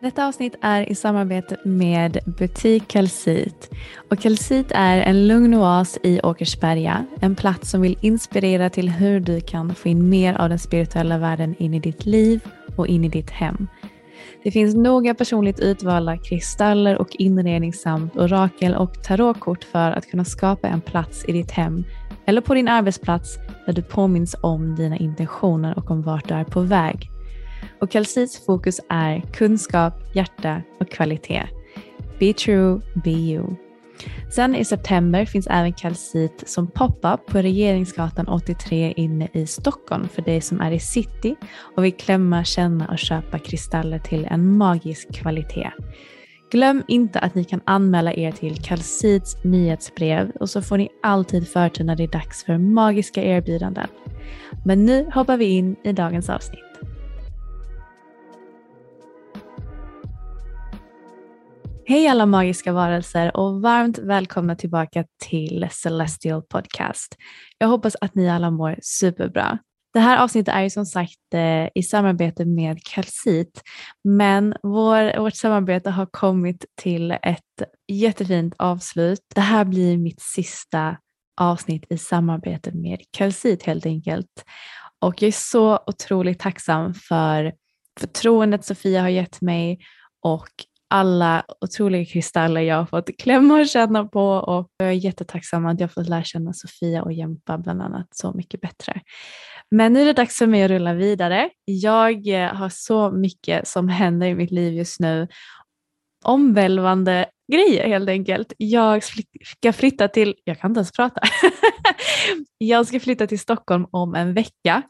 Detta avsnitt är i samarbete med Butik Kalsit. Och Kalsit är en lugn oas i Åkersberga. En plats som vill inspirera till hur du kan få in mer av den spirituella världen in i ditt liv och in i ditt hem. Det finns noga personligt utvalda kristaller och inredning samt orakel och tarotkort för att kunna skapa en plats i ditt hem eller på din arbetsplats där du påminns om dina intentioner och om vart du är på väg. Och Kalsits fokus är kunskap, hjärta och kvalitet. Be true, be you. Sen i september finns även Kalsit som pop-up på Regeringsgatan 83 inne i Stockholm för dig som är i city och vill klämma, känna och köpa kristaller till en magisk kvalitet. Glöm inte att ni kan anmäla er till Kalsits nyhetsbrev och så får ni alltid förtur när det är dags för magiska erbjudanden. Men nu hoppar vi in i dagens avsnitt. Hej alla magiska varelser och varmt välkomna tillbaka till Celestial Podcast. Jag hoppas att ni alla mår superbra. Det här avsnittet är ju som sagt eh, i samarbete med Calcit, men vår, vårt samarbete har kommit till ett jättefint avslut. Det här blir mitt sista avsnitt i samarbete med Calcit helt enkelt. Och jag är så otroligt tacksam för förtroendet Sofia har gett mig och alla otroliga kristaller jag har fått klämma och känna på och jag är jättetacksam att jag fått lära känna Sofia och Jempa bland annat så mycket bättre. Men nu är det dags för mig att rulla vidare. Jag eh, har så mycket som händer i mitt liv just nu. Omvälvande grejer helt enkelt. Jag ska flytta till, jag kan inte ens prata. jag ska flytta till Stockholm om en vecka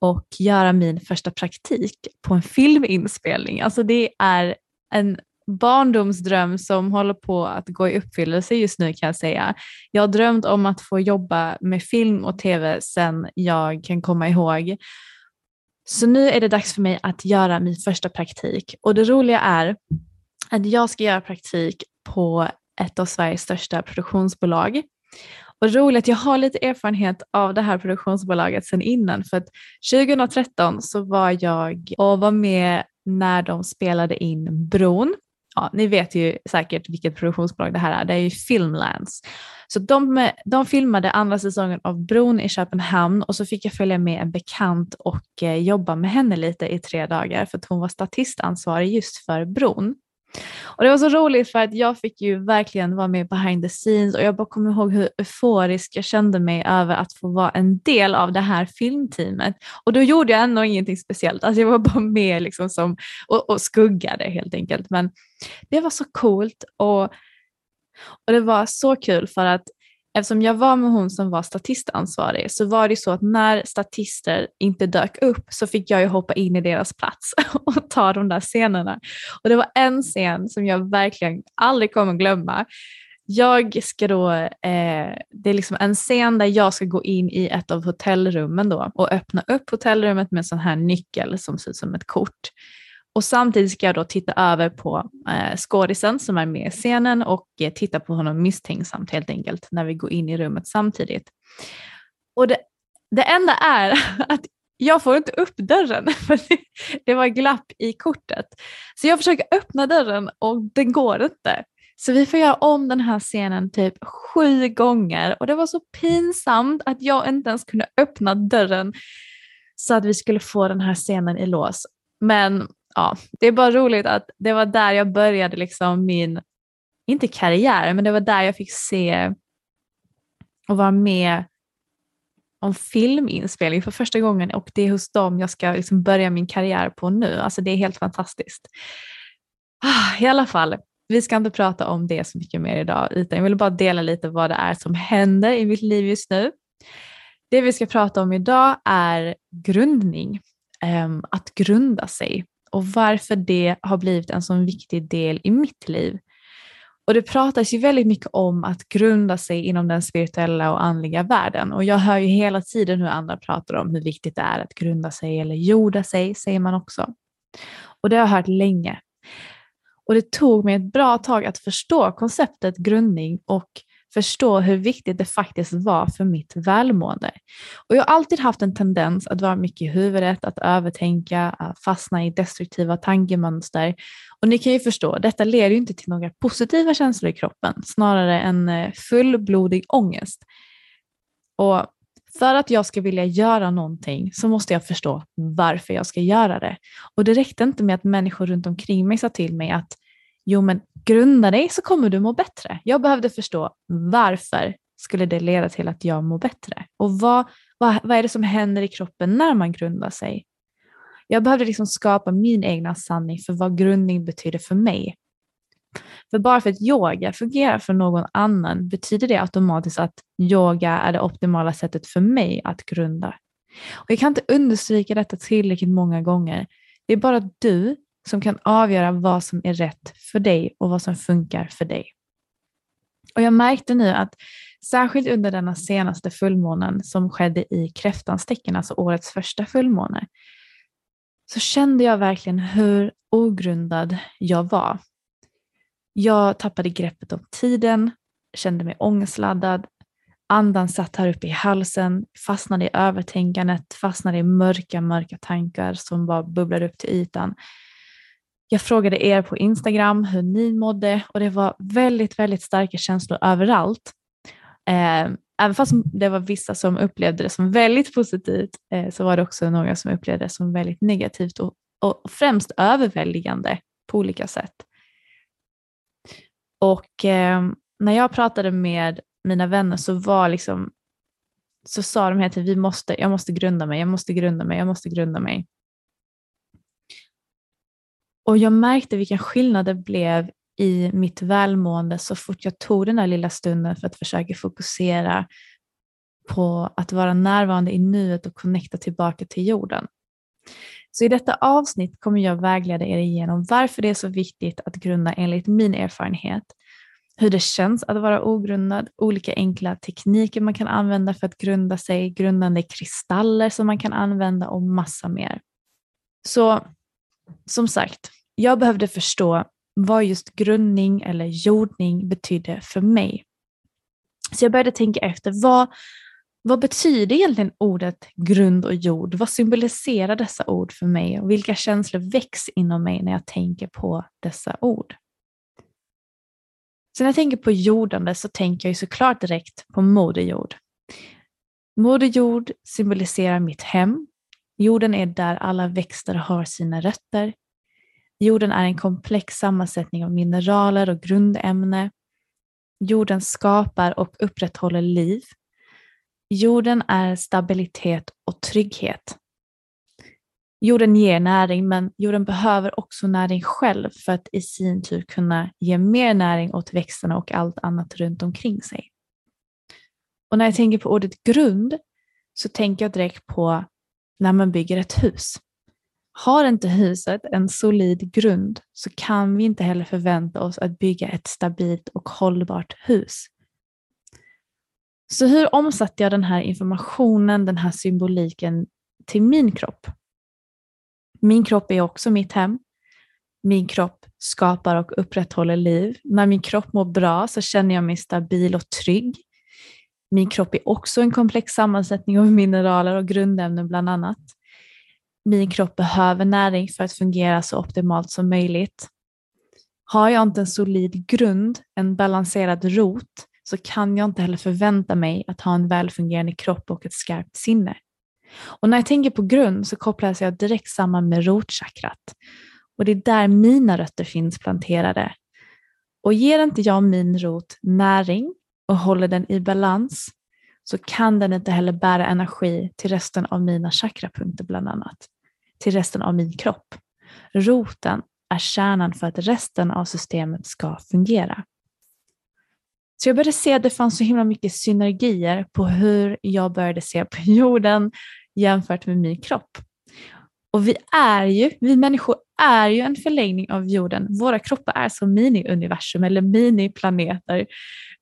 och göra min första praktik på en filminspelning. Alltså det är en barndomsdröm som håller på att gå i uppfyllelse just nu kan jag säga. Jag har drömt om att få jobba med film och tv sedan jag kan komma ihåg. Så nu är det dags för mig att göra min första praktik och det roliga är att jag ska göra praktik på ett av Sveriges största produktionsbolag. Och roligt, jag har lite erfarenhet av det här produktionsbolaget sedan innan för att 2013 så var jag och var med när de spelade in Bron ja, ni vet ju säkert vilket produktionsbolag det här är, det är ju Filmlands. Så de, de filmade andra säsongen av Bron i Köpenhamn och så fick jag följa med en bekant och eh, jobba med henne lite i tre dagar för att hon var statistansvarig just för Bron. Och det var så roligt för att jag fick ju verkligen vara med behind the scenes och jag bara kommer ihåg hur euforisk jag kände mig över att få vara en del av det här filmteamet. Och då gjorde jag ändå ingenting speciellt, alltså jag var bara med liksom som, och, och skuggade helt enkelt. Men det var så coolt och, och det var så kul för att eftersom jag var med hon som var statistansvarig så var det så att när statister inte dök upp så fick jag ju hoppa in i deras plats och ta de där scenerna. Och det var en scen som jag verkligen aldrig kommer glömma. Jag ska då, eh, det är liksom en scen där jag ska gå in i ett av hotellrummen då och öppna upp hotellrummet med en sån här nyckel som ser ut som ett kort. Och samtidigt ska jag då titta över på eh, skådisen som är med i scenen och eh, titta på honom misstänksamt helt enkelt när vi går in i rummet samtidigt. Och det, det enda är att jag får inte upp dörren för det var glapp i kortet. Så jag försöker öppna dörren och den går inte. Så vi får göra om den här scenen typ sju gånger och det var så pinsamt att jag inte ens kunde öppna dörren så att vi skulle få den här scenen i lås. Men ja, det är bara roligt att det var där jag började liksom min, inte karriär, men det var där jag fick se och vara med om filminspelning för första gången och det är hos dem jag ska liksom börja min karriär på nu. Alltså det är helt fantastiskt. Ah, I alla fall, vi ska inte prata om det så mycket mer idag, utan jag vill bara dela lite vad det är som händer i mitt liv just nu. Det vi ska prata om idag är grundning, ehm, att grunda sig och varför det har blivit en så viktig del i mitt liv. Och det pratas ju väldigt mycket om att grunda sig inom den spirituella och andliga världen och jag hör ju hela tiden hur andra pratar om hur viktigt det är att grunda sig eller jorda sig, säger man också. Och det har jag hört länge. Och det tog mig ett bra tag att förstå konceptet grundning och förstå hur viktigt det faktiskt var för mitt välmående. Och jag har alltid haft en tendens att vara mycket i huvudet, att övertänka, att fastna i destruktiva tankemönster. Och ni kan ju förstå, detta leder ju inte till några positiva känslor i kroppen, snarare en eh, fullblodig ångest. Och för att jag ska vilja göra någonting så måste jag förstå varför jag ska göra det. Och det räckte inte med att människor runt omkring mig sa till mig att jo men grunda dig så kommer du må bättre. Jag behövde förstå varför skulle det leda till att jag mår bättre? Och vad, vad, vad är det som händer i kroppen när man grundar sig? Jag behövde liksom skapa min egna sanning för vad grundning betyder för mig. För bara för att yoga fungerar för någon annan betyder det automatiskt att yoga är det optimala sättet för mig att grunda. Och jag kan inte understryka detta tillräckligt många gånger. Det är bara du som kan avgöra vad som är rätt för dig och vad som funkar för dig. Och jag märkte nu att särskilt under denna senaste fullmånen som skedde i kräftans tecken, alltså årets första fullmåne, så kände jag verkligen hur ogrundad jag var. Jag tappade greppet om tiden, kände mig ångestladdad, andan satt här uppe i halsen, fastnade i övertänkandet, fastnade i mörka, mörka tankar som bara bubblade upp till ytan. Jag frågade er på Instagram hur ni mådde och det var väldigt, väldigt starka känslor överallt. Eh, även fast det var vissa som upplevde det som väldigt positivt eh, så var det också några som upplevde det som väldigt negativt och, och främst överväldigande på olika sätt. Och eh, när jag pratade med mina vänner så var liksom så sa de hela tiden, vi måste, jag måste grunda mig, jag måste grunda mig, jag måste grunda mig. Och jag märkte vilken skillnad det blev i mitt välmående så fort jag tog den där lilla stunden för att försöka fokusera på att vara närvarande i nuet och connecta tillbaka till jorden. Så i detta avsnitt kommer jag vägleda er igenom varför det är så viktigt att grunda enligt min erfarenhet, hur det känns att vara ogrundad, olika enkla tekniker man kan använda för att grunda sig, grundande kristaller som man kan använda och massa mer. Så som sagt, jag behövde förstå vad just grundning eller jordning betydde för mig. Så jag började tänka efter, vad, vad betyder egentligen ordet grund och jord? Vad symboliserar dessa ord för mig och vilka känslor väcks inom mig när jag tänker på dessa ord? Så när jag tänker på jordande så tänker jag såklart direkt på Moder Jord. Moder Jord symboliserar mitt hem. Jorden är där alla växter har sina rötter. Jorden är en komplex sammansättning av mineraler och grundämne. Jorden skapar och upprätthåller liv. Jorden är stabilitet och trygghet. Jorden ger näring, men jorden behöver också näring själv för att i sin tur kunna ge mer näring åt växterna och allt annat runt omkring sig. Och när jag tänker på ordet grund så tänker jag direkt på när man bygger ett hus. Har inte huset en solid grund så kan vi inte heller förvänta oss att bygga ett stabilt och hållbart hus. Så hur omsatte jag den här informationen, den här symboliken till min kropp? Min kropp är också mitt hem. Min kropp skapar och upprätthåller liv. När min kropp mår bra så känner jag mig stabil och trygg. Min kropp är också en komplex sammansättning av mineraler och grundämnen bland annat. Min kropp behöver näring för att fungera så optimalt som möjligt. Har jag inte en solid grund, en balanserad rot, så kan jag inte heller förvänta mig att ha en välfungerande kropp och ett skarpt sinne. Och när jag tänker på grund så kopplas jag direkt samman med rotchakrat. Och det är där mina rötter finns planterade. Och ger inte jag min rot näring och håller den i balans så kan den inte heller bära energi till resten av mina chakrapunkter bland annat. Till resten av min kropp. Roten är kärnan för att resten av systemet ska fungera. Så jag började se att det fanns så himla mycket synergier på hur jag började se på jorden jämfört med min kropp. Och vi är ju, vi människor är ju en förlängning av jorden. Våra kroppar är som mini-universum eller mini-planeter.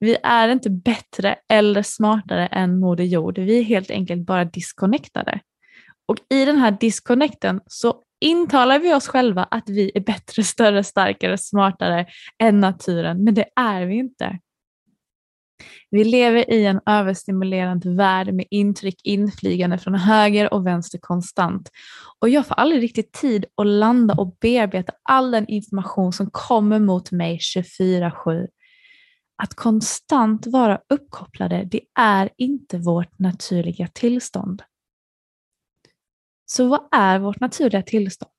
Vi är inte bättre eller smartare än Moder Jord. Vi är helt enkelt bara disconnectade. Och i den här disconnecten så intalar vi oss själva att vi är bättre, större, starkare, smartare än naturen, men det är vi inte. Vi lever i en överstimulerande värld med intryck inflygande från höger och vänster konstant. Och jag får aldrig riktigt tid att landa och bearbeta all den information som kommer mot mig 24-7. Att konstant vara uppkopplade, det är inte vårt naturliga tillstånd. Så vad är vårt naturliga tillstånd?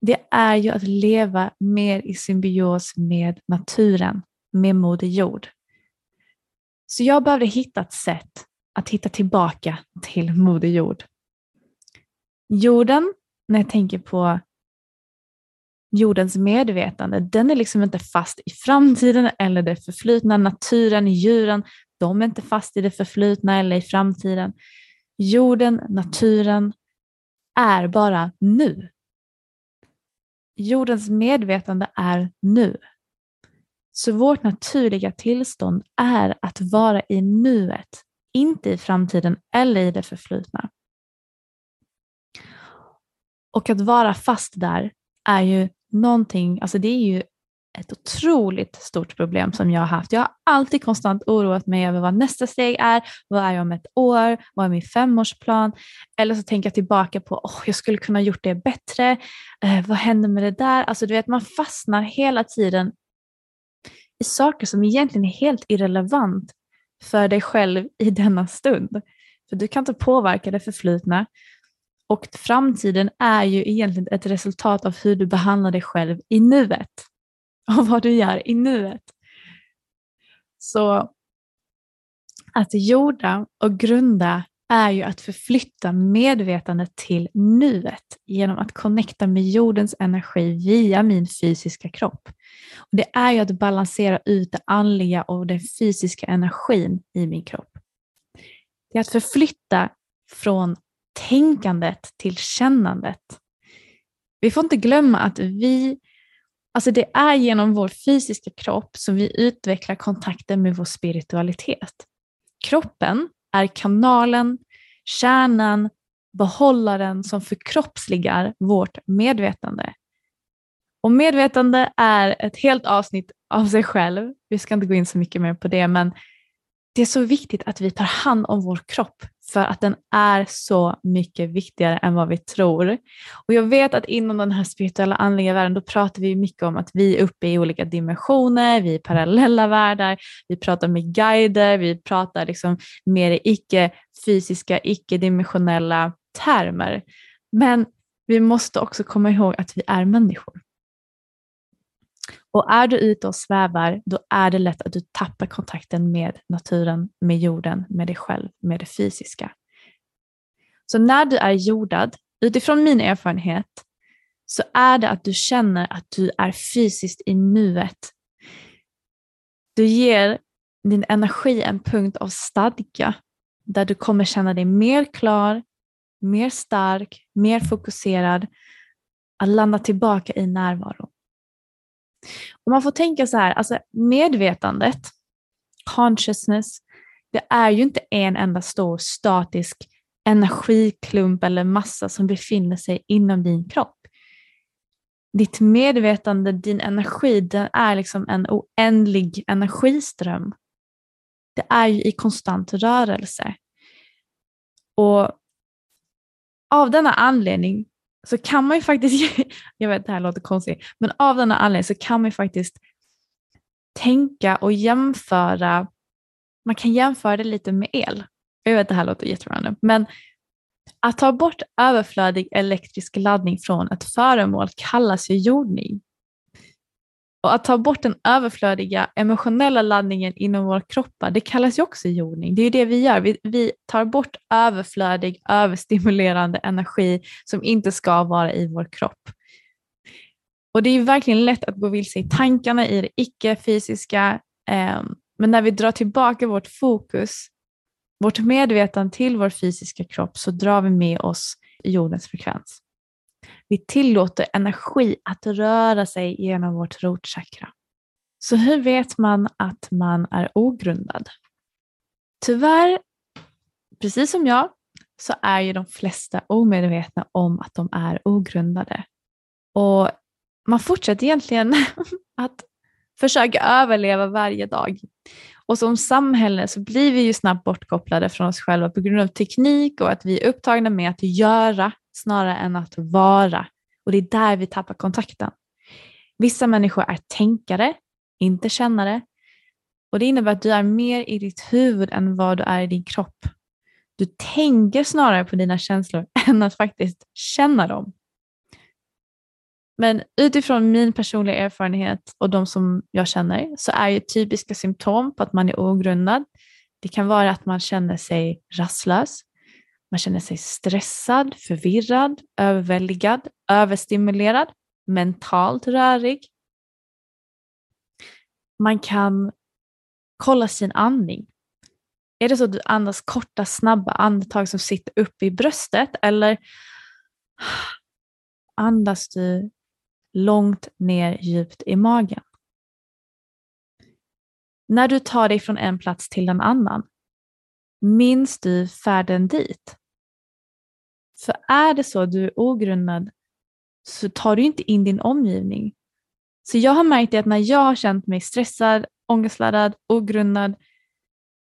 Det är ju att leva mer i symbios med naturen, med Moder Jord. Så jag behövde hitta ett sätt att hitta tillbaka till Moder Jord. Jorden, när jag tänker på jordens medvetande, den är liksom inte fast i framtiden eller det förflutna. Naturen, djuren, de är inte fast i det förflutna eller i framtiden. Jorden, naturen är bara nu. Jordens medvetande är nu. Så vårt naturliga tillstånd är att vara i nuet, inte i framtiden eller i det förflutna. Och att vara fast där är ju någonting, alltså det är ju ett otroligt stort problem som jag har haft. Jag har alltid konstant oroat mig över vad nästa steg är. Vad är jag om ett år? Vad är min femårsplan? Eller så tänker jag tillbaka på, oh, jag skulle kunna gjort det bättre. Eh, vad händer med det där? Alltså du vet, man fastnar hela tiden i saker som egentligen är helt irrelevant för dig själv i denna stund. För du kan inte påverka det förflutna och framtiden är ju egentligen ett resultat av hur du behandlar dig själv i nuet och vad du gör i nuet. Så att jorda och grunda är ju att förflytta medvetandet till nuet genom att connecta med jordens energi via min fysiska kropp. Och det är ju att balansera ut det andliga och den fysiska energin i min kropp. Det är att förflytta från tänkandet till kännandet. Vi får inte glömma att vi, alltså det är genom vår fysiska kropp som vi utvecklar kontakten med vår spiritualitet. Kroppen är kanalen, kärnan, behållaren som förkroppsligar vårt medvetande. Och medvetande är ett helt avsnitt av sig själv. Vi ska inte gå in så mycket mer på det, men det är så viktigt att vi tar hand om vår kropp för att den är så mycket viktigare än vad vi tror. Och jag vet att inom den här spirituella andliga världen, då pratar vi mycket om att vi är uppe i olika dimensioner, vi är parallella världar, vi pratar med guider, vi pratar liksom mer i icke-fysiska, icke-dimensionella termer. Men vi måste också komma ihåg att vi är människor. Och är du ute och svävar, då är det lätt att du tappar kontakten med naturen, med jorden, med dig själv, med det fysiska. Så när du är jordad, utifrån min erfarenhet, så är det att du känner att du är fysiskt i nuet. Du ger din energi en punkt av stadga där du kommer känna dig mer klar, mer stark, mer fokuserad, att landa tillbaka i närvaro. Och man får tänka så här, alltså medvetandet, consciousness, det är ju inte en enda stor statisk energiklump eller massa som befinner sig inom din kropp. Ditt medvetande, din energi, den är liksom en oändlig energiström. Det är ju i konstant rörelse. Och av denna anledning så kan man ju faktiskt, jag vet det här låter konstigt, men av denna anledning så kan man ju faktiskt tänka och jämföra, man kan jämföra det lite med el. Jag vet det här låter jätterandom, men att ta bort överflödig elektrisk laddning från ett föremål kallas ju jordning. Och att ta bort den överflödiga emotionella laddningen inom våra kroppar, det kallas ju också jordning. Det är ju det vi gör. Vi, vi tar bort överflödig, överstimulerande energi som inte ska vara i vår kropp. Och det är ju verkligen lätt att gå vilse i tankarna i det icke-fysiska, eh, men när vi drar tillbaka vårt fokus, vårt medvetande till vår fysiska kropp så drar vi med oss jordens frekvens. Vi tillåter energi att röra sig genom vårt rotchakra. Så hur vet man att man är ogrundad? Tyvärr, precis som jag, så är ju de flesta omedvetna om att de är ogrundade. Och man fortsätter egentligen att försöka överleva varje dag. Och som samhälle så blir vi ju snabbt bortkopplade från oss själva på grund av teknik och att vi är upptagna med att göra snarare än att vara. Och det är där vi tappar kontakten. Vissa människor är tänkare, inte kännare. Och det innebär att du är mer i ditt huvud än vad du är i din kropp. Du tänker snarare på dina känslor än att faktiskt känna dem. Men utifrån min personliga erfarenhet och de som jag känner så är ju typiska symptom på att man är ogrundad. Det kan vara att man känner sig rastlös, man känner sig stressad, förvirrad, överväldigad, överstimulerad, mentalt rörig. Man kan kolla sin andning. Är det så att du andas korta, snabba andetag som sitter uppe i bröstet eller andas du långt ner djupt i magen? När du tar dig från en plats till en annan, minns du färden dit? För är det så att du är ogrundad så tar du inte in din omgivning. Så jag har märkt det att när jag har känt mig stressad, ångestladdad, ogrundad,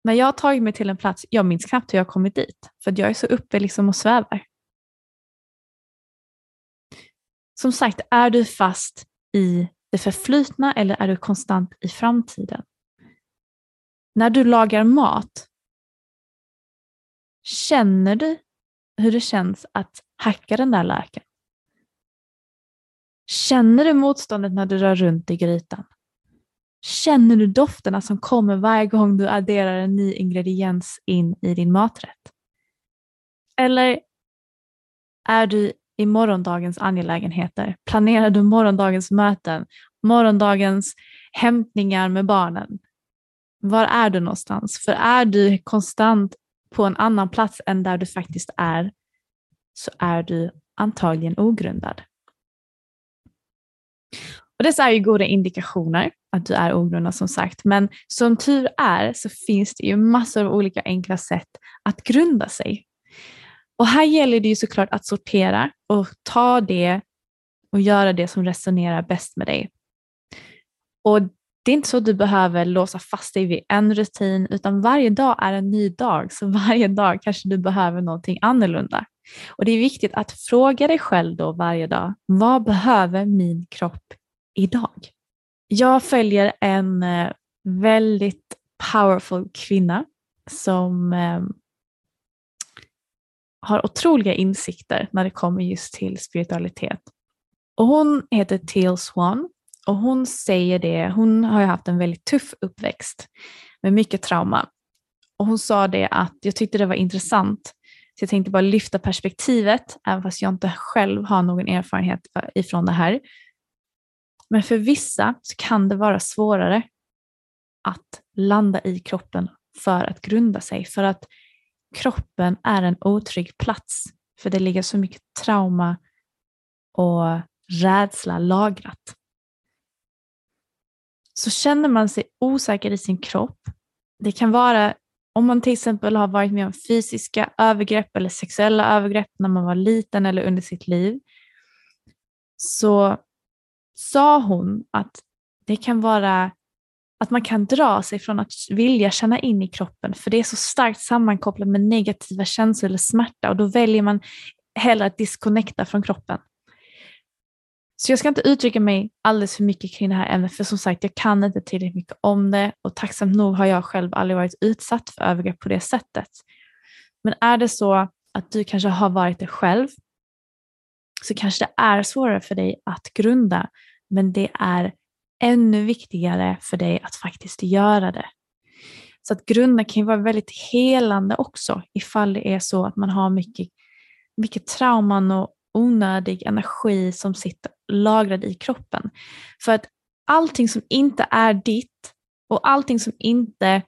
när jag har tagit mig till en plats, jag minns knappt hur jag kommit dit, för jag är så uppe liksom och svävar. Som sagt, är du fast i det förflutna eller är du konstant i framtiden? När du lagar mat, känner du hur det känns att hacka den där löken? Känner du motståndet när du rör runt i grytan? Känner du dofterna som kommer varje gång du adderar en ny ingrediens in i din maträtt? Eller är du i morgondagens angelägenheter? Planerar du morgondagens möten? Morgondagens hämtningar med barnen? Var är du någonstans? För är du konstant på en annan plats än där du faktiskt är så är du antagligen ogrundad. Och dessa är ju goda indikationer att du är ogrundad som sagt, men som tur är så finns det ju massor av olika enkla sätt att grunda sig. Och här gäller det ju såklart att sortera och ta det och göra det som resonerar bäst med dig. Och det är inte så att du behöver låsa fast dig vid en rutin, utan varje dag är en ny dag, så varje dag kanske du behöver någonting annorlunda. Och det är viktigt att fråga dig själv då varje dag, vad behöver min kropp idag? Jag följer en eh, väldigt powerful kvinna som eh, har otroliga insikter när det kommer just till spiritualitet. Och hon heter Teal Swan och hon säger det, hon har ju haft en väldigt tuff uppväxt med mycket trauma. Och hon sa det att jag tyckte det var intressant, så jag tänkte bara lyfta perspektivet, även fast jag inte själv har någon erfarenhet ifrån det här. Men för vissa så kan det vara svårare att landa i kroppen för att grunda sig. För att kroppen är en otrygg plats. För det ligger så mycket trauma och rädsla lagrat. Så känner man sig osäker i sin kropp, det kan vara om man till exempel har varit med om fysiska övergrepp eller sexuella övergrepp när man var liten eller under sitt liv, så sa hon att det kan vara att man kan dra sig från att vilja känna in i kroppen, för det är så starkt sammankopplat med negativa känslor eller smärta och då väljer man hellre att disconnecta från kroppen. Så jag ska inte uttrycka mig alldeles för mycket kring det här ämnet, för som sagt, jag kan inte tillräckligt mycket om det och tacksamt nog har jag själv aldrig varit utsatt för övergrepp på det sättet. Men är det så att du kanske har varit det själv, så kanske det är svårare för dig att grunda, men det är ännu viktigare för dig att faktiskt göra det. Så att grunda kan ju vara väldigt helande också ifall det är så att man har mycket, mycket trauman och onödig energi som sitter lagrad i kroppen. För att allting som inte är ditt och allting som inte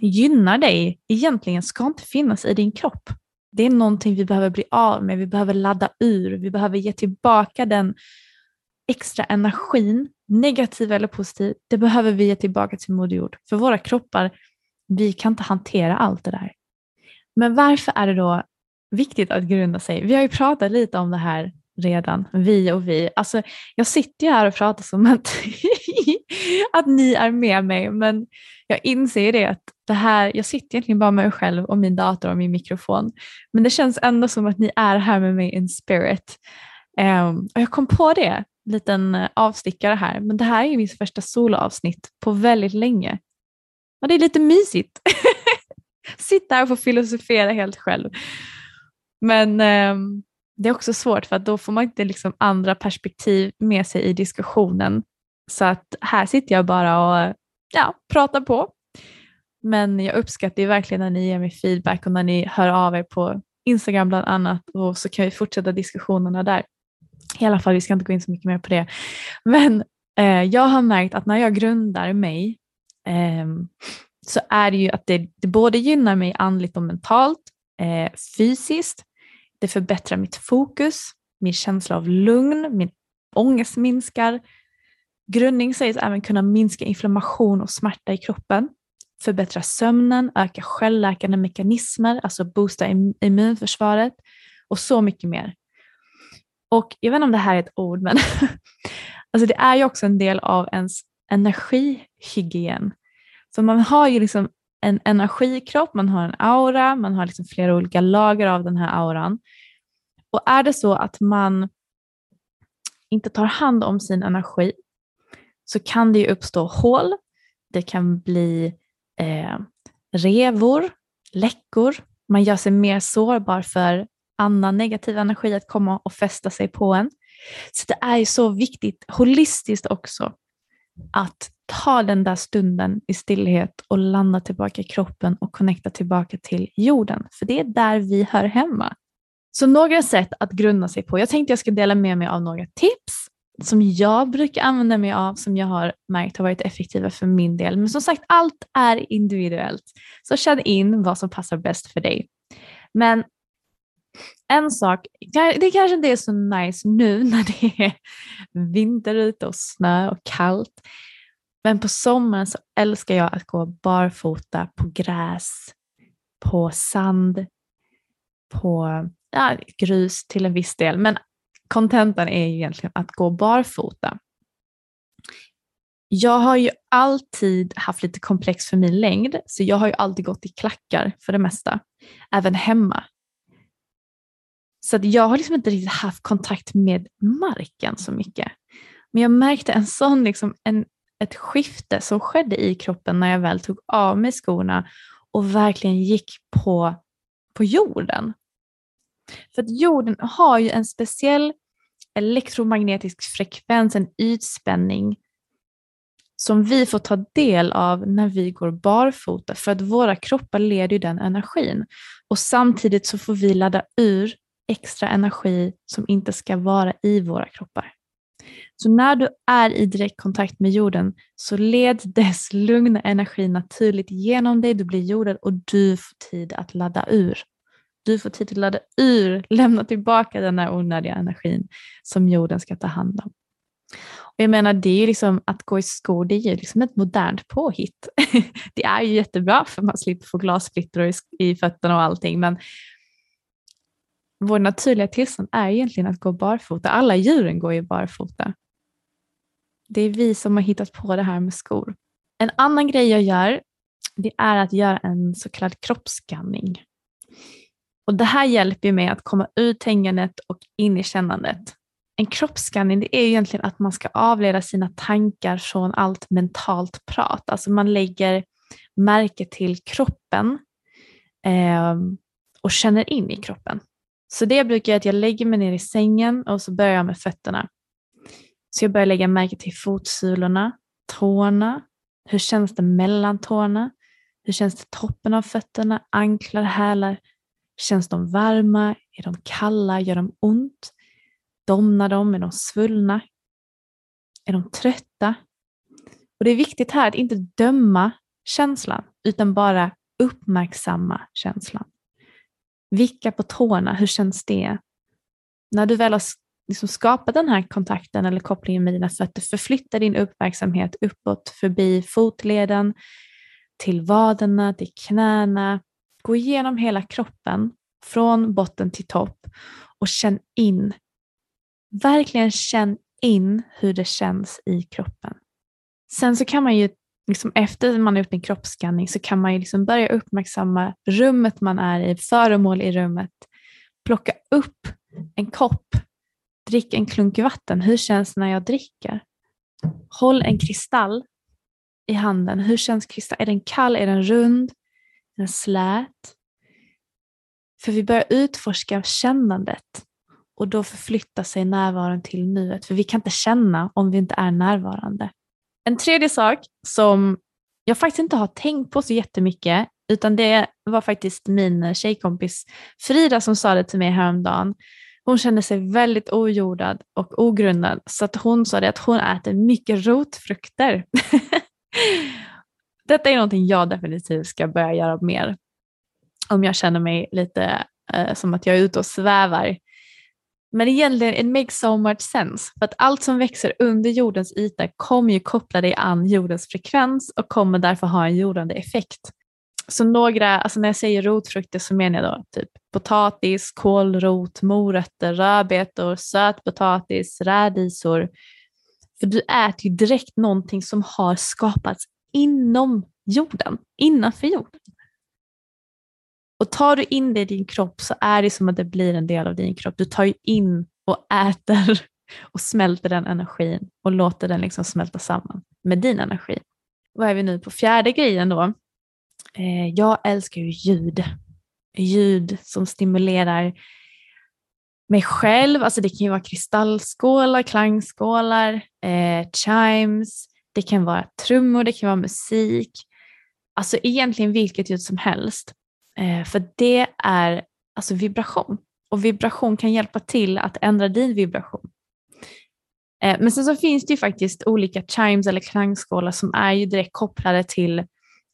gynnar dig egentligen ska inte finnas i din kropp. Det är någonting vi behöver bli av med, vi behöver ladda ur, vi behöver ge tillbaka den extra energin, negativ eller positiv, det behöver vi ge tillbaka till Moder Jord. För våra kroppar, vi kan inte hantera allt det där. Men varför är det då viktigt att grunda sig? Vi har ju pratat lite om det här redan, vi och vi. Alltså, jag sitter ju här och pratar som att, att ni är med mig, men jag inser det att det här, jag sitter egentligen bara med mig själv och min dator och min mikrofon. Men det känns ändå som att ni är här med mig in spirit. Um, och jag kom på det, liten eh, avstickare här, men det här är mitt första soloavsnitt på väldigt länge. Och det är lite mysigt. Sitta här och få filosofera helt själv. Men um, det är också svårt för att då får man inte liksom andra perspektiv med sig i diskussionen. Så att här sitter jag bara och ja, pratar på. Men jag uppskattar ju verkligen när ni ger mig feedback och när ni hör av er på Instagram bland annat och så kan vi fortsätta diskussionerna där. I alla fall, vi ska inte gå in så mycket mer på det. Men eh, jag har märkt att när jag grundar mig eh, så är det ju att det, det både gynnar mig andligt och mentalt, eh, fysiskt, det förbättrar mitt fokus, min känsla av lugn, min ångest minskar. Grundning sägs även kunna minska inflammation och smärta i kroppen, förbättra sömnen, öka självläkande mekanismer, alltså boosta immunförsvaret och så mycket mer. Och jag vet inte om det här är ett ord, men alltså det är ju också en del av ens energihygien. Så man har ju liksom en energikropp, man har en aura, man har liksom flera olika lager av den här auran. Och är det så att man inte tar hand om sin energi så kan det ju uppstå hål, det kan bli eh, revor, läckor, man gör sig mer sårbar för annan negativ energi att komma och fästa sig på en. Så det är ju så viktigt holistiskt också att ta den där stunden i stillhet och landa tillbaka i kroppen och connecta tillbaka till jorden. För det är där vi hör hemma. Så några sätt att grunda sig på. Jag tänkte jag ska dela med mig av några tips som jag brukar använda mig av, som jag har märkt har varit effektiva för min del. Men som sagt, allt är individuellt. Så känn in vad som passar bäst för dig. Men en sak, det kanske inte är så nice nu när det är vinter ute och snö och kallt. Men på sommaren så älskar jag att gå barfota på gräs, på sand, på ja, grus till en viss del. Men kontentan är egentligen att gå barfota. Jag har ju alltid haft lite komplex för min längd, så jag har ju alltid gått i klackar för det mesta, även hemma. Så jag har liksom inte riktigt haft kontakt med marken så mycket. Men jag märkte en sån, liksom, en, ett skifte som skedde i kroppen när jag väl tog av mig skorna och verkligen gick på, på jorden. För att jorden har ju en speciell elektromagnetisk frekvens, en ytspänning som vi får ta del av när vi går barfota för att våra kroppar leder ju den energin. Och samtidigt så får vi ladda ur extra energi som inte ska vara i våra kroppar. Så när du är i direktkontakt med jorden så led dess lugna energi naturligt genom dig, du blir jordad och du får tid att ladda ur. Du får tid att ladda ur, lämna tillbaka den här onödiga energin som jorden ska ta hand om. Och jag menar, det är ju liksom, att gå i skor, det är ju liksom ett modernt påhitt. det är ju jättebra för man slipper få glassplitter i fötterna och allting, men vår naturliga tillstånd är egentligen att gå barfota. Alla djuren går ju barfota. Det är vi som har hittat på det här med skor. En annan grej jag gör, det är att göra en så kallad kroppsskanning. Och det här hjälper mig att komma ur tänkandet och in i kännandet. En kroppsskanning det är egentligen att man ska avleda sina tankar från allt mentalt prat. Alltså man lägger märke till kroppen eh, och känner in i kroppen. Så det jag brukar göra är att jag lägger mig ner i sängen och så börjar jag med fötterna. Så jag börjar lägga märke till fotsulorna, tårna. Hur känns det mellan tårna? Hur känns det toppen av fötterna, anklar, hälar? Känns de varma? Är de kalla? Gör de ont? Domnar de? Är de svullna? Är de trötta? Och Det är viktigt här att inte döma känslan, utan bara uppmärksamma känslan. Vicka på tårna, hur känns det? När du väl har liksom skapat den här kontakten eller kopplingen med dina fötter, förflytta din uppmärksamhet uppåt förbi fotleden, till vaderna, till knäna. Gå igenom hela kroppen från botten till topp och känn in. Verkligen känn in hur det känns i kroppen. Sen så kan man ju liksom efter man har gjort en kroppsskanning så kan man ju liksom börja uppmärksamma rummet man är i, föremål i rummet. Plocka upp en kopp, drick en klunk vatten. Hur känns det när jag dricker? Håll en kristall i handen. Hur känns kristallen? Är den kall? Är den rund? Är den slät? För vi börjar utforska kännandet och då förflyttar sig närvaron till nuet. För vi kan inte känna om vi inte är närvarande. En tredje sak som jag faktiskt inte har tänkt på så jättemycket, utan det var faktiskt min tjejkompis Frida som sa det till mig häromdagen. Hon kände sig väldigt ojordad och ogrundad, så att hon sa det att hon äter mycket rotfrukter. Detta är någonting jag definitivt ska börja göra mer. Om jag känner mig lite eh, som att jag är ute och svävar men egentligen, it makes so much sense. För att allt som växer under jordens yta kommer ju koppla dig an jordens frekvens och kommer därför ha en jordande effekt. Så några, alltså när jag säger rotfrukter så menar jag då typ potatis, kålrot, morötter, rödbetor, sötpotatis, rädisor. För du äter ju direkt någonting som har skapats inom jorden, innanför jorden. Och tar du in det i din kropp så är det som att det blir en del av din kropp. Du tar ju in och äter och smälter den energin och låter den liksom smälta samman med din energi. Vad är vi nu på fjärde grejen då? Eh, jag älskar ju ljud. Ljud som stimulerar mig själv. Alltså det kan ju vara kristallskålar, klangskålar, eh, chimes, det kan vara trummor, det kan vara musik. Alltså egentligen vilket ljud som helst. Eh, för det är alltså vibration och vibration kan hjälpa till att ändra din vibration. Eh, men sen så finns det ju faktiskt olika chimes eller klangskålar som är ju direkt kopplade till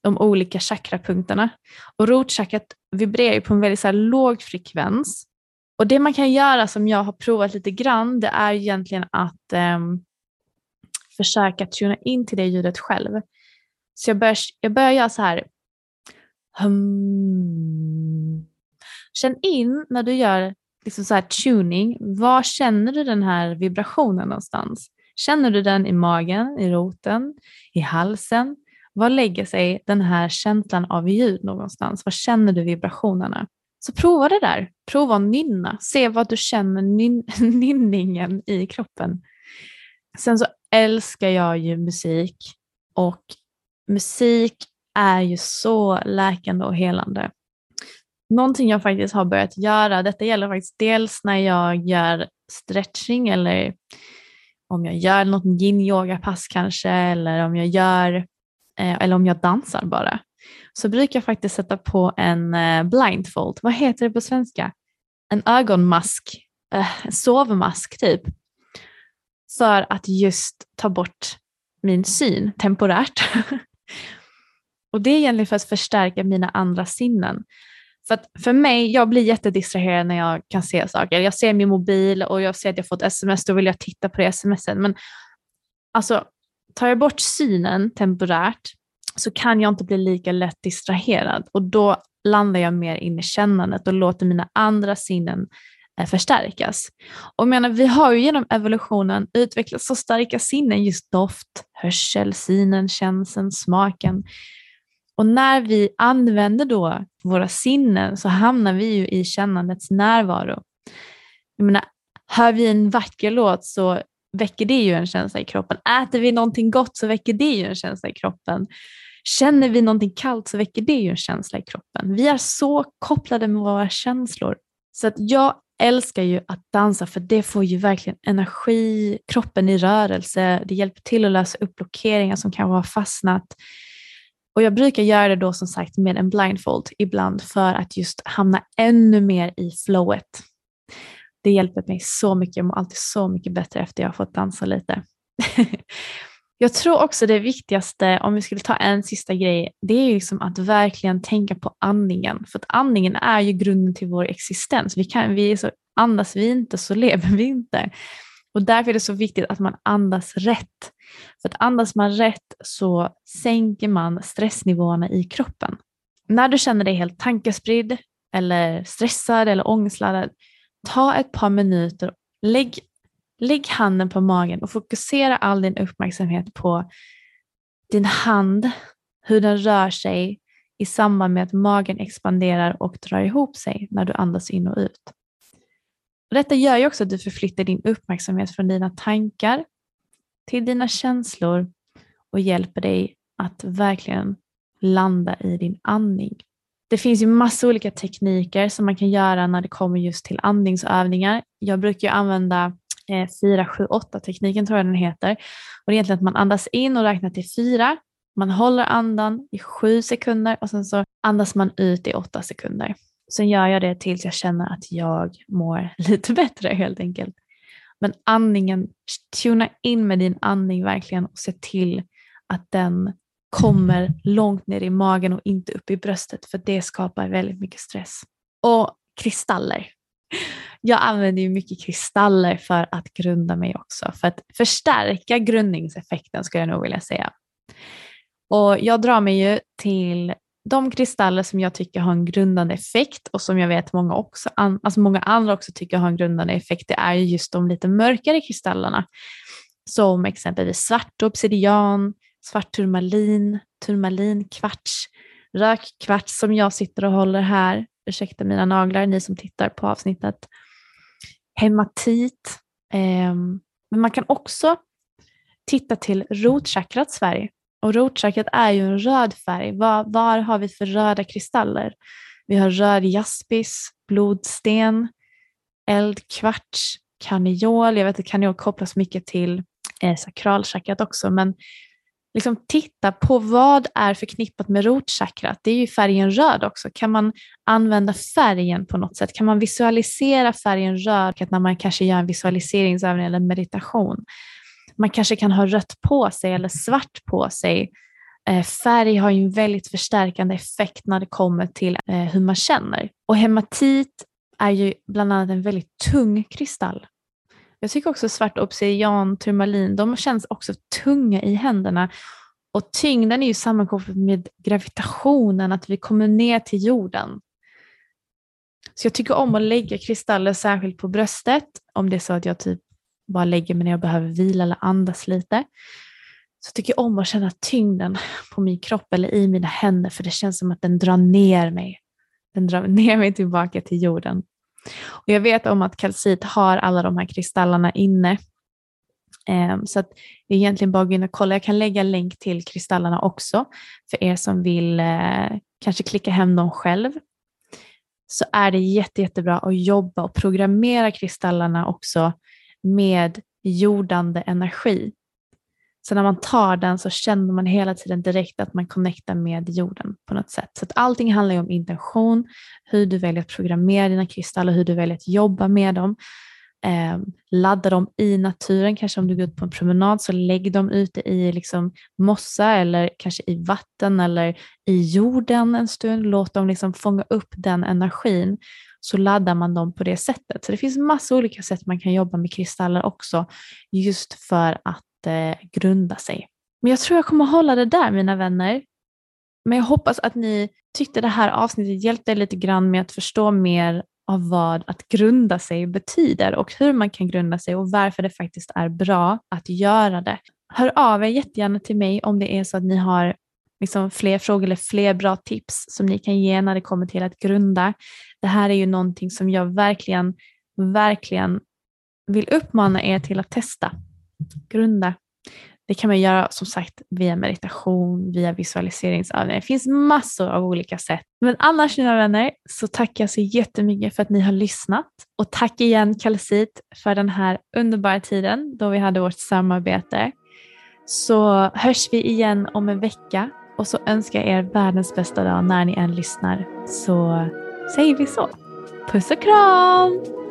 de olika chakrapunkterna. Och rotchakrat vibrerar ju på en väldigt så låg frekvens. Och det man kan göra som jag har provat lite grann, det är egentligen att eh, försöka tuna in till det ljudet själv. Så jag börjar, jag börjar göra så här, Hum. Känn in när du gör liksom så här tuning, var känner du den här vibrationen någonstans? Känner du den i magen, i roten, i halsen? Var lägger sig den här känslan av ljud någonstans? Var känner du vibrationerna? Så prova det där. Prova att nynna. Se vad du känner nyn nynningen i kroppen. Sen så älskar jag ju musik och musik är ju så läkande och helande. Någonting jag faktiskt har börjat göra, detta gäller faktiskt dels när jag gör stretching eller om jag gör något yin-yoga-pass kanske eller om jag gör eh, eller om jag dansar bara, så brukar jag faktiskt sätta på en eh, blindfold. Vad heter det på svenska? En ögonmask, eh, en sovmask typ. för att just ta bort min syn temporärt. och det är egentligen för att förstärka mina andra sinnen. För att för mig, jag blir jättedistraherad när jag kan se saker. Jag ser min mobil och jag ser att jag fått sms, då vill jag titta på det smset. Men alltså, tar jag bort synen temporärt så kan jag inte bli lika lätt distraherad och då landar jag mer in i kännandet och låter mina andra sinnen eh, förstärkas. Och menar, vi har ju genom evolutionen utvecklat så starka sinnen, just doft, hörsel, synen, känseln, smaken. Och när vi använder då våra sinnen så hamnar vi ju i kännandets närvaro. Jag menar, hör vi en vacker låt så väcker det ju en känsla i kroppen. Äter vi någonting gott så väcker det ju en känsla i kroppen. Känner vi någonting kallt så väcker det ju en känsla i kroppen. Vi är så kopplade med våra känslor. Så att jag älskar ju att dansa för det får ju verkligen energi, kroppen i rörelse, det hjälper till att lösa upp blockeringar som kanske har fastnat. Och jag brukar göra det då som sagt med en blindfold ibland för att just hamna ännu mer i flowet. Det hjälper mig så mycket, jag mår alltid så mycket bättre efter jag har fått dansa lite. jag tror också det viktigaste, om vi skulle ta en sista grej, det är liksom att verkligen tänka på andningen. För att andningen är ju grunden till vår existens. Vi kan, vi så, andas vi inte så lever vi inte. Och därför är det så viktigt att man andas rätt. För att andas man rätt så sänker man stressnivåerna i kroppen. När du känner dig helt tankespridd eller stressad eller ångestladdad, ta ett par minuter, lägg, lägg handen på magen och fokusera all din uppmärksamhet på din hand, hur den rör sig i samband med att magen expanderar och drar ihop sig när du andas in och ut. Och detta gör ju också att du förflyttar din uppmärksamhet från dina tankar till dina känslor och hjälper dig att verkligen landa i din andning. Det finns ju massa olika tekniker som man kan göra när det kommer just till andningsövningar. Jag brukar ju använda eh, 4-7-8-tekniken tror jag den heter. Och det är egentligen att man andas in och räknar till fyra. Man håller andan i sju sekunder och sen så andas man ut i åtta sekunder. Sen gör jag det tills jag känner att jag mår lite bättre helt enkelt. Men andningen, tuna in med din andning verkligen och se till att den kommer långt ner i magen och inte upp i bröstet för det skapar väldigt mycket stress. Och kristaller. Jag använder ju mycket kristaller för att grunda mig också, för att förstärka grundningseffekten skulle jag nog vilja säga. Och jag drar mig ju till de kristaller som jag tycker har en grundande effekt och som jag vet många, också, alltså många andra också tycker har en grundande effekt, det är just de lite mörkare kristallerna. Som exempelvis svart obsidian, svart turmalin, turmalin, kvarts, rök kvarts som jag sitter och håller här. Ursäkta mina naglar, ni som tittar på avsnittet. Hematit. Eh, men man kan också titta till rotchakrats Sverige. Och rotchakrat är ju en röd färg. Var, var har vi för röda kristaller? Vi har röd jaspis, blodsten, eldkvarts, karneol. Jag vet att karneol kopplas mycket till eh, sakralchakrat också, men liksom titta på vad är förknippat med rotchakrat. Det är ju färgen röd också. Kan man använda färgen på något sätt? Kan man visualisera färgen röd när man kanske gör en visualiseringsövning eller meditation? Man kanske kan ha rött på sig eller svart på sig. Eh, färg har ju en väldigt förstärkande effekt när det kommer till eh, hur man känner. Och hematit är ju bland annat en väldigt tung kristall. Jag tycker också svart obsidian, turmalin, de känns också tunga i händerna. Och tyngden är ju sammankopplad med gravitationen, att vi kommer ner till jorden. Så jag tycker om att lägga kristaller särskilt på bröstet, om det är så att jag typ bara lägger mig när jag behöver vila eller andas lite. Så tycker jag om att känna tyngden på min kropp eller i mina händer, för det känns som att den drar ner mig. Den drar ner mig tillbaka till jorden. Och jag vet om att kalcit har alla de här kristallerna inne. Ehm, så att det är egentligen bara att gå in och kolla. Jag kan lägga länk till kristallerna också för er som vill eh, kanske klicka hem dem själv. Så är det jätte, jättebra att jobba och programmera kristallerna också med jordande energi. Så när man tar den så känner man hela tiden direkt att man connectar med jorden på något sätt. Så att allting handlar ju om intention, hur du väljer att programmera dina kristaller, hur du väljer att jobba med dem. Eh, ladda dem i naturen, kanske om du går ut på en promenad så lägg dem ute i liksom mossa eller kanske i vatten eller i jorden en stund. Låt dem liksom fånga upp den energin så laddar man dem på det sättet. Så det finns massa olika sätt man kan jobba med kristaller också just för att eh, grunda sig. Men jag tror jag kommer hålla det där mina vänner. Men jag hoppas att ni tyckte det här avsnittet hjälpte er lite grann med att förstå mer av vad att grunda sig betyder och hur man kan grunda sig och varför det faktiskt är bra att göra det. Hör av er jättegärna till mig om det är så att ni har liksom fler frågor eller fler bra tips som ni kan ge när det kommer till att grunda. Det här är ju någonting som jag verkligen, verkligen vill uppmana er till att testa. Grunda. Det kan man göra som sagt via meditation, via visualiseringsövningar. Det finns massor av olika sätt. Men annars mina vänner så tackar jag så jättemycket för att ni har lyssnat och tack igen Kalsit för den här underbara tiden då vi hade vårt samarbete. Så hörs vi igen om en vecka och så önskar jag er världens bästa dag när ni än lyssnar. Så säger vi så. Puss och kram!